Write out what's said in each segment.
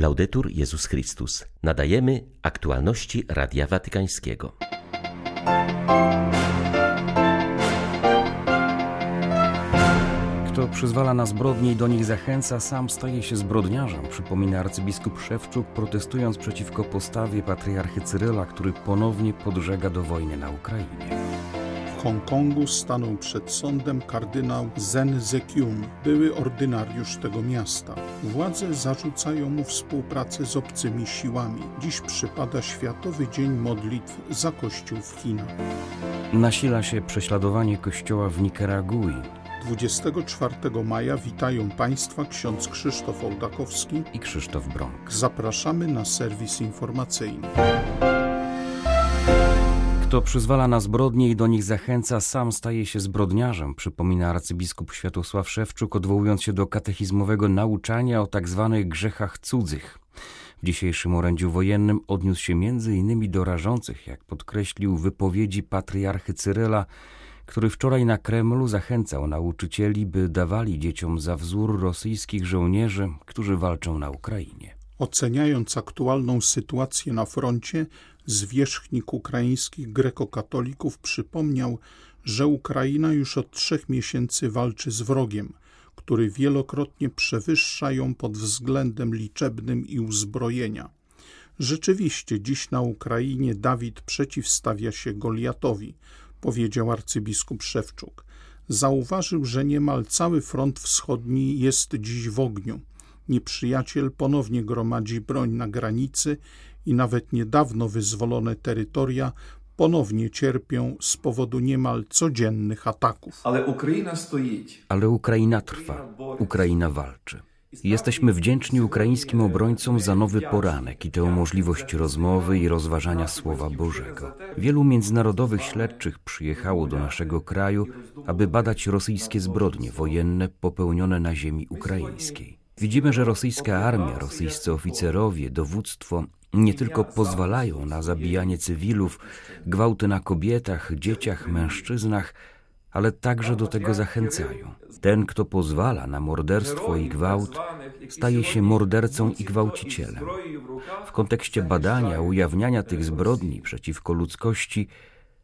Laudetur Jezus Chrystus. Nadajemy aktualności Radia Watykańskiego. Kto przyzwala na zbrodnie i do nich zachęca, sam staje się zbrodniarzem, przypomina arcybiskup Szewczuk, protestując przeciwko postawie patriarchy Cyryla, który ponownie podżega do wojny na Ukrainie. Hongkongu stanął przed sądem kardynał Zen Zekium, były ordynariusz tego miasta. Władze zarzucają mu współpracę z obcymi siłami. Dziś przypada Światowy Dzień Modlitw za Kościół w Chinach. Nasila się prześladowanie kościoła w Nikaragui. 24 maja witają Państwa ksiądz Krzysztof Ołdakowski i Krzysztof Brąk. Zapraszamy na serwis informacyjny. Kto przyzwala na zbrodnie i do nich zachęca, sam staje się zbrodniarzem, przypomina arcybiskup Światosław Szewczuk, odwołując się do katechizmowego nauczania o tzw. Tak grzechach cudzych. W dzisiejszym orędziu wojennym odniósł się m.in. do rażących, jak podkreślił, wypowiedzi patriarchy Cyryla, który wczoraj na Kremlu zachęcał nauczycieli, by dawali dzieciom za wzór rosyjskich żołnierzy, którzy walczą na Ukrainie. Oceniając aktualną sytuację na froncie, zwierzchnik ukraińskich grekokatolików przypomniał, że Ukraina już od trzech miesięcy walczy z wrogiem, który wielokrotnie przewyższa ją pod względem liczebnym i uzbrojenia. Rzeczywiście dziś na Ukrainie Dawid przeciwstawia się Goliatowi, powiedział arcybiskup Szewczuk. Zauważył, że niemal cały front wschodni jest dziś w ogniu. Nieprzyjaciel ponownie gromadzi broń na granicy i nawet niedawno wyzwolone terytoria ponownie cierpią z powodu niemal codziennych ataków. Ale Ukraina stoi. Ale Ukraina trwa. Ukraina walczy. Jesteśmy wdzięczni ukraińskim obrońcom za nowy poranek i tę możliwość rozmowy i rozważania Słowa Bożego. Wielu międzynarodowych śledczych przyjechało do naszego kraju, aby badać rosyjskie zbrodnie wojenne popełnione na ziemi ukraińskiej. Widzimy, że rosyjska armia, rosyjscy oficerowie, dowództwo nie tylko pozwalają na zabijanie cywilów, gwałty na kobietach, dzieciach, mężczyznach, ale także do tego zachęcają. Ten, kto pozwala na morderstwo i gwałt, staje się mordercą i gwałcicielem. W kontekście badania, ujawniania tych zbrodni przeciwko ludzkości,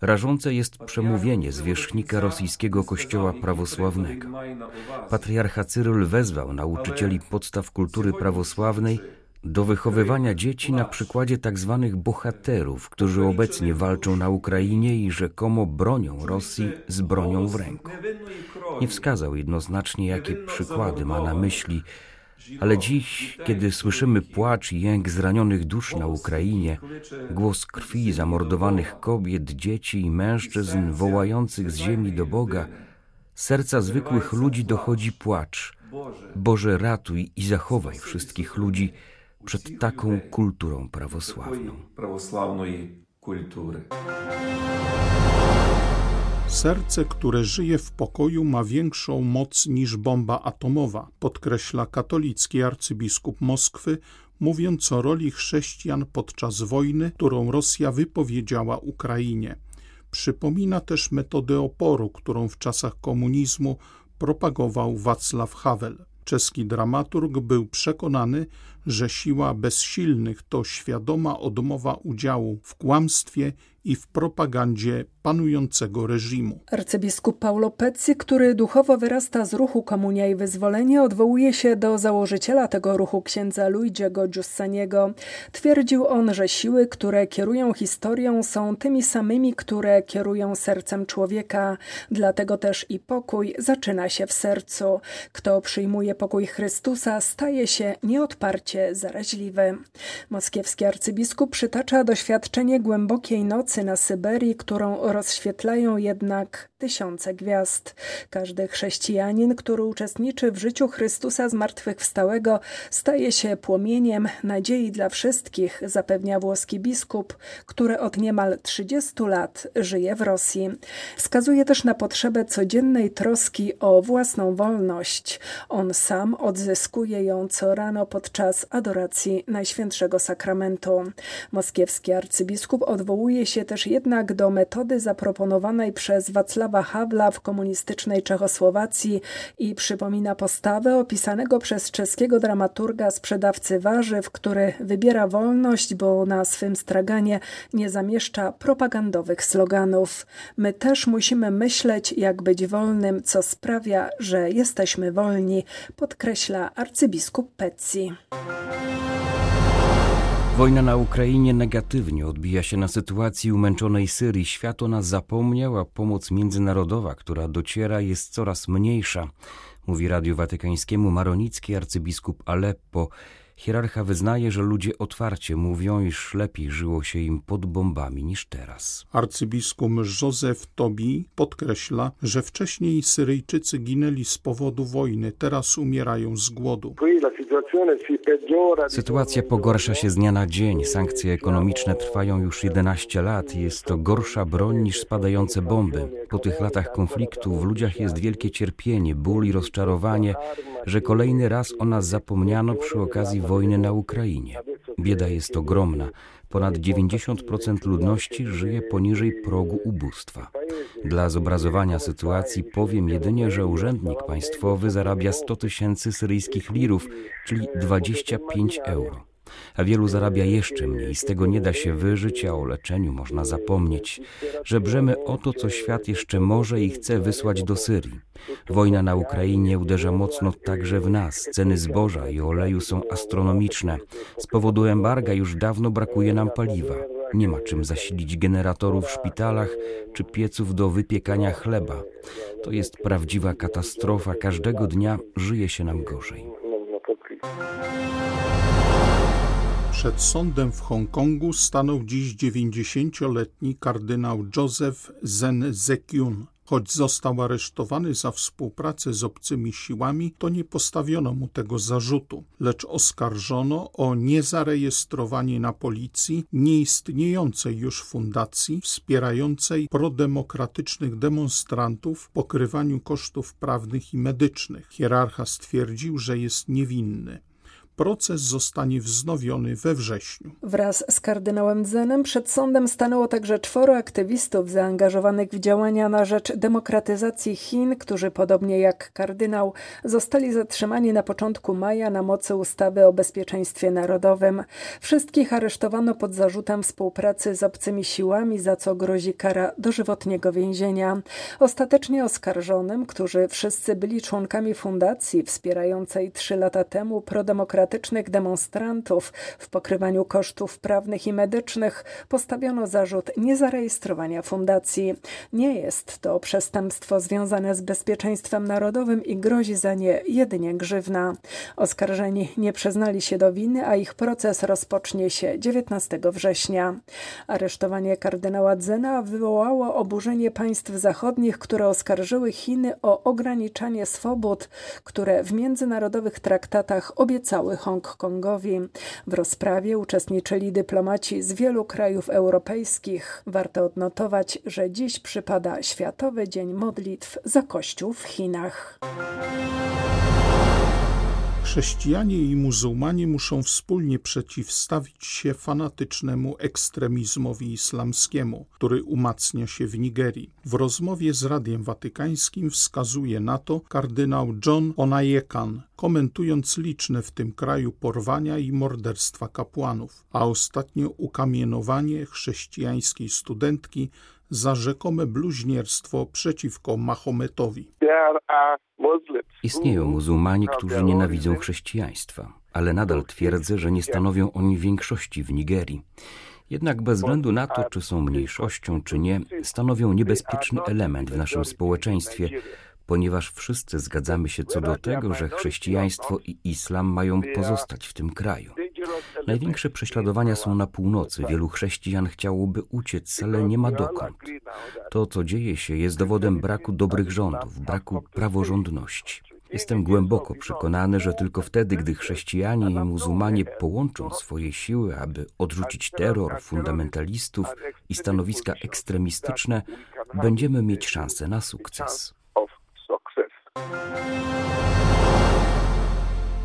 rażące jest przemówienie zwierzchnika rosyjskiego kościoła prawosławnego. Patriarcha Cyryl wezwał nauczycieli podstaw kultury prawosławnej do wychowywania dzieci na przykładzie tzw. Tak bohaterów, którzy obecnie walczą na Ukrainie i rzekomo bronią Rosji z bronią w ręku. Nie wskazał jednoznacznie, jakie przykłady ma na myśli, ale dziś, kiedy słyszymy płacz i jęk zranionych dusz na Ukrainie, głos krwi zamordowanych kobiet, dzieci i mężczyzn wołających z ziemi do Boga, serca zwykłych ludzi dochodzi płacz. Boże, ratuj i zachowaj wszystkich ludzi, przed taką kulturą prawosławną. kultury. Serce, które żyje w pokoju, ma większą moc niż bomba atomowa, podkreśla katolicki arcybiskup Moskwy, mówiąc o roli chrześcijan podczas wojny, którą Rosja wypowiedziała Ukrainie. Przypomina też metodę oporu, którą w czasach komunizmu propagował Wacław Havel. Czeski dramaturg był przekonany, że siła bezsilnych to świadoma odmowa udziału w kłamstwie i w propagandzie panującego reżimu. Arcybiskup Paulo Pezzi, który duchowo wyrasta z ruchu Komunia i Wyzwolenie, odwołuje się do założyciela tego ruchu księdza Luigiego Giussaniego. Twierdził on, że siły, które kierują historią są tymi samymi, które kierują sercem człowieka. Dlatego też i pokój zaczyna się w sercu. Kto przyjmuje pokój Chrystusa, staje się nieodparcie zaraźliwy. Moskiewski arcybiskup przytacza doświadczenie głębokiej nocy nocy na Syberii, którą rozświetlają jednak tysiące gwiazd. Każdy chrześcijanin, który uczestniczy w życiu Chrystusa zmartwychwstałego, staje się płomieniem nadziei dla wszystkich, zapewnia włoski biskup, który od niemal 30 lat żyje w Rosji. Wskazuje też na potrzebę codziennej troski o własną wolność. On sam odzyskuje ją co rano podczas adoracji Najświętszego Sakramentu. Moskiewski arcybiskup odwołuje się też jednak do metody zaproponowanej przez Wacława Hawla w komunistycznej Czechosłowacji i przypomina postawę opisanego przez czeskiego dramaturga sprzedawcy warzyw, który wybiera wolność, bo na swym straganie nie zamieszcza propagandowych sloganów. My też musimy myśleć, jak być wolnym, co sprawia, że jesteśmy wolni, podkreśla arcybiskup Pecci. Wojna na Ukrainie negatywnie odbija się na sytuacji umęczonej Syrii. Świat o nas zapomniał, a pomoc międzynarodowa, która dociera, jest coraz mniejsza, mówi Radiu Watykańskiemu maronicki arcybiskup Aleppo. Hierarcha wyznaje, że ludzie otwarcie mówią, iż lepiej żyło się im pod bombami niż teraz. Arcybiskup Józef Tobi podkreśla, że wcześniej Syryjczycy ginęli z powodu wojny, teraz umierają z głodu. Sytuacja pogarsza się z dnia na dzień. Sankcje ekonomiczne trwają już 11 lat i jest to gorsza broń niż spadające bomby. Po tych latach konfliktu w ludziach jest wielkie cierpienie, ból i rozczarowanie, że kolejny raz o nas zapomniano przy okazji wojny na Ukrainie. Bieda jest ogromna. Ponad 90% ludności żyje poniżej progu ubóstwa. Dla zobrazowania sytuacji powiem jedynie, że urzędnik państwowy zarabia 100 tysięcy syryjskich lirów, czyli 25 euro a wielu zarabia jeszcze mniej. Z tego nie da się wyżyć, a o leczeniu można zapomnieć. Żebrzemy o to, co świat jeszcze może i chce wysłać do Syrii. Wojna na Ukrainie uderza mocno także w nas. Ceny zboża i oleju są astronomiczne. Z powodu embarga już dawno brakuje nam paliwa. Nie ma czym zasilić generatorów w szpitalach czy pieców do wypiekania chleba. To jest prawdziwa katastrofa. Każdego dnia żyje się nam gorzej. Przed sądem w Hongkongu stanął dziś 90-letni kardynał Joseph Zen Zekyun. Choć został aresztowany za współpracę z obcymi siłami, to nie postawiono mu tego zarzutu, lecz oskarżono o niezarejestrowanie na policji nieistniejącej już fundacji wspierającej prodemokratycznych demonstrantów w pokrywaniu kosztów prawnych i medycznych. Hierarcha stwierdził, że jest niewinny. Proces zostanie wznowiony we wrześniu. Wraz z kardynałem Zenem przed sądem stanęło także czworo aktywistów zaangażowanych w działania na rzecz demokratyzacji Chin, którzy podobnie jak kardynał zostali zatrzymani na początku maja na mocy ustawy o bezpieczeństwie narodowym. Wszystkich aresztowano pod zarzutem współpracy z obcymi siłami, za co grozi kara dożywotniego więzienia. Ostatecznie oskarżonym, którzy wszyscy byli członkami fundacji wspierającej trzy lata temu prodemokratyczną demonstrantów w pokrywaniu kosztów prawnych i medycznych postawiono zarzut niezarejestrowania fundacji. Nie jest to przestępstwo związane z bezpieczeństwem narodowym i grozi za nie jedynie grzywna. Oskarżeni nie przyznali się do winy, a ich proces rozpocznie się 19 września. Aresztowanie kardynała Dzena wywołało oburzenie państw zachodnich, które oskarżyły Chiny o ograniczanie swobód, które w międzynarodowych traktatach obiecały Hongkongowi. W rozprawie uczestniczyli dyplomaci z wielu krajów europejskich. Warto odnotować, że dziś przypada Światowy Dzień Modlitw za Kościół w Chinach. Chrześcijanie i muzułmanie muszą wspólnie przeciwstawić się fanatycznemu ekstremizmowi islamskiemu, który umacnia się w Nigerii. W rozmowie z Radiem Watykańskim wskazuje na to kardynał John Onayekan, komentując liczne w tym kraju porwania i morderstwa kapłanów, a ostatnio ukamienowanie chrześcijańskiej studentki za rzekome bluźnierstwo przeciwko Mahometowi. Istnieją muzułmanie, którzy nienawidzą chrześcijaństwa, ale nadal twierdzę, że nie stanowią oni większości w Nigerii. Jednak bez względu na to, czy są mniejszością, czy nie, stanowią niebezpieczny element w naszym społeczeństwie, ponieważ wszyscy zgadzamy się co do tego, że chrześcijaństwo i islam mają pozostać w tym kraju. Największe prześladowania są na północy. Wielu chrześcijan chciałoby uciec, ale nie ma dokąd. To, co dzieje się, jest dowodem braku dobrych rządów, braku praworządności. Jestem głęboko przekonany, że tylko wtedy, gdy chrześcijanie i muzułmanie połączą swoje siły, aby odrzucić terror fundamentalistów i stanowiska ekstremistyczne, będziemy mieć szansę na sukces.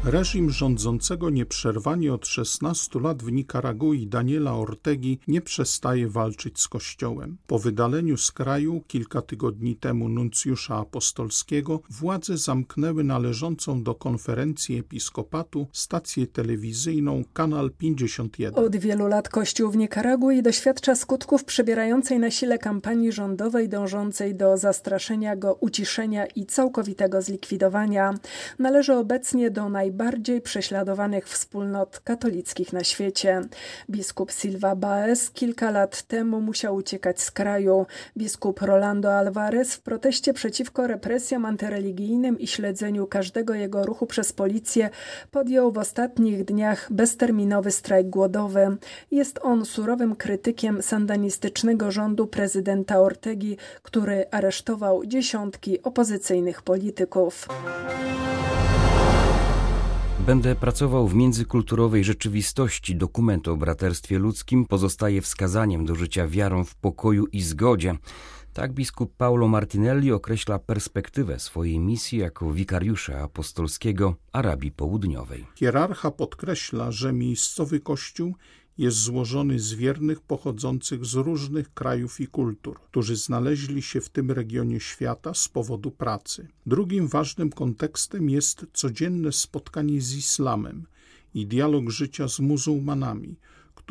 Reżim rządzącego nieprzerwanie od 16 lat w Nikaragui Daniela Ortegi nie przestaje walczyć z Kościołem. Po wydaleniu z kraju kilka tygodni temu nuncjusza apostolskiego władze zamknęły należącą do konferencji episkopatu stację telewizyjną Kanal 51. Od wielu lat Kościół w Nikaragui doświadcza skutków przybierającej na sile kampanii rządowej dążącej do zastraszenia go, uciszenia i całkowitego zlikwidowania. Należy obecnie do naj najbardziej prześladowanych wspólnot katolickich na świecie. Biskup Silva Baez kilka lat temu musiał uciekać z kraju. Biskup Rolando Alvarez w proteście przeciwko represjom antyreligijnym i śledzeniu każdego jego ruchu przez policję podjął w ostatnich dniach bezterminowy strajk głodowy. Jest on surowym krytykiem sandanistycznego rządu prezydenta Ortegi, który aresztował dziesiątki opozycyjnych polityków. Będę pracował w międzykulturowej rzeczywistości. Dokument o braterstwie ludzkim pozostaje wskazaniem do życia wiarą w pokoju i zgodzie. Tak biskup Paulo Martinelli określa perspektywę swojej misji jako wikariusza apostolskiego Arabii Południowej. Hierarcha podkreśla, że miejscowy kościół jest złożony z wiernych pochodzących z różnych krajów i kultur, którzy znaleźli się w tym regionie świata z powodu pracy. Drugim ważnym kontekstem jest codzienne spotkanie z islamem i dialog życia z muzułmanami,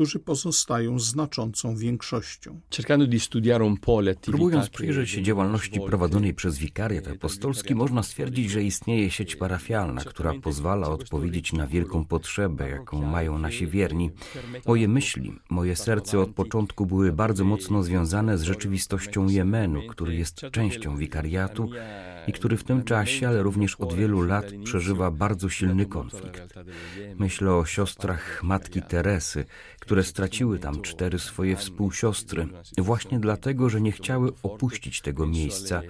którzy pozostają znaczącą większością. Próbując przyjrzeć się działalności prowadzonej przez wikariat apostolski, można stwierdzić, że istnieje sieć parafialna, która pozwala odpowiedzieć na wielką potrzebę, jaką mają nasi wierni. Moje myśli, moje serce od początku były bardzo mocno związane z rzeczywistością Jemenu, który jest częścią wikariatu i który w tym czasie, ale również od wielu lat przeżywa bardzo silny konflikt. Myślę o siostrach matki Teresy, które straciły tam cztery swoje współsiostry, właśnie dlatego, że nie chciały opuścić tego miejsca,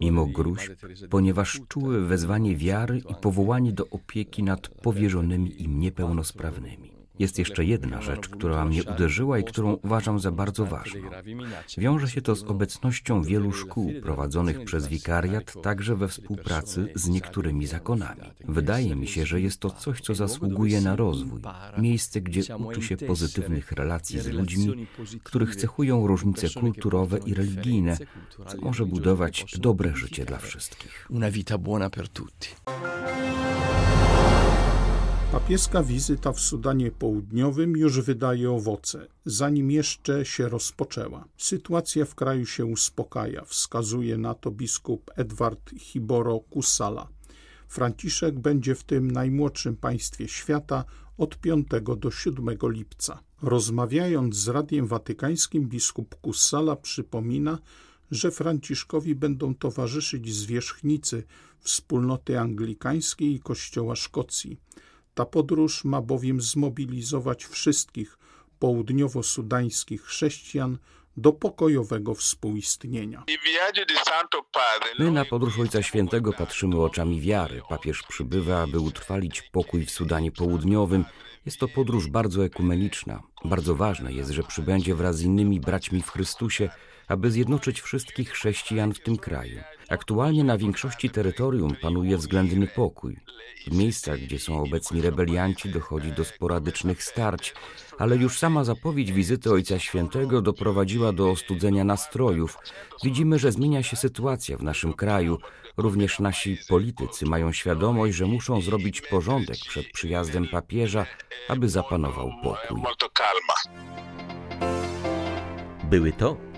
mimo gruźb, ponieważ czuły wezwanie wiary i powołanie do opieki nad powierzonymi im niepełnosprawnymi. Jest jeszcze jedna rzecz, która mnie uderzyła i którą uważam za bardzo ważną. Wiąże się to z obecnością wielu szkół prowadzonych przez wikariat, także we współpracy z niektórymi zakonami. Wydaje mi się, że jest to coś, co zasługuje na rozwój. Miejsce, gdzie uczy się pozytywnych relacji z ludźmi, których cechują różnice kulturowe i religijne, co może budować dobre życie dla wszystkich. Una vita buona per tutti. Papieska wizyta w Sudanie Południowym już wydaje owoce, zanim jeszcze się rozpoczęła. Sytuacja w kraju się uspokaja, wskazuje na to biskup Edward Hiboro Kusala. Franciszek będzie w tym najmłodszym państwie świata od 5 do 7 lipca. Rozmawiając z Radiem Watykańskim, biskup Kusala przypomina, że Franciszkowi będą towarzyszyć zwierzchnicy wspólnoty anglikańskiej i Kościoła Szkocji. Ta podróż ma bowiem zmobilizować wszystkich południowo-sudańskich chrześcijan do pokojowego współistnienia. My na podróż Ojca Świętego patrzymy oczami wiary. Papież przybywa, aby utrwalić pokój w Sudanie Południowym. Jest to podróż bardzo ekumeniczna. Bardzo ważne jest, że przybędzie wraz z innymi braćmi w Chrystusie, aby zjednoczyć wszystkich chrześcijan w tym kraju. Aktualnie na większości terytorium panuje względny pokój. W miejscach, gdzie są obecni rebelianci, dochodzi do sporadycznych starć, ale już sama zapowiedź wizyty Ojca Świętego doprowadziła do ostudzenia nastrojów. Widzimy, że zmienia się sytuacja w naszym kraju. Również nasi politycy mają świadomość, że muszą zrobić porządek przed przyjazdem papieża, aby zapanował pokój. Były to